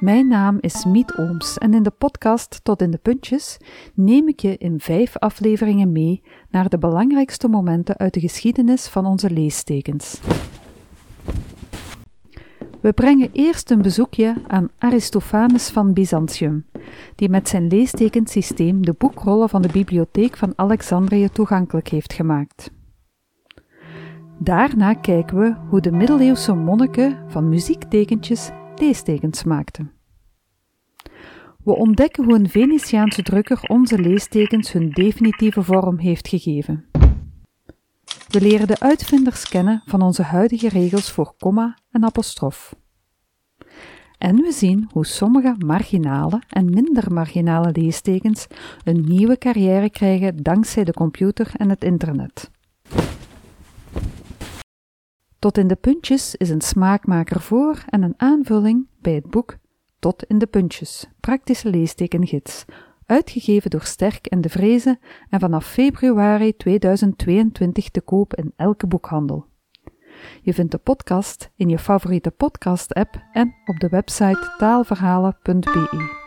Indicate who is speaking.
Speaker 1: Mijn naam is Miet Ooms en in de podcast Tot in de Puntjes neem ik je in vijf afleveringen mee naar de belangrijkste momenten uit de geschiedenis van onze leestekens. We brengen eerst een bezoekje aan Aristophanes van Byzantium, die met zijn leestekensysteem de boekrollen van de bibliotheek van Alexandrië toegankelijk heeft gemaakt. Daarna kijken we hoe de middeleeuwse monniken van muziektekentjes leestekens maakten. We ontdekken hoe een Venetiaanse drukker onze leestekens hun definitieve vorm heeft gegeven. We leren de uitvinders kennen van onze huidige regels voor komma en apostrof. En we zien hoe sommige marginale en minder marginale leestekens een nieuwe carrière krijgen dankzij de computer en het internet. Tot in de puntjes is een smaakmaker voor en een aanvulling bij het boek Tot in de puntjes, praktische leestekengids, uitgegeven door Sterk en de Vrezen en vanaf februari 2022 te koop in elke boekhandel. Je vindt de podcast in je favoriete podcast-app en op de website taalverhalen.be.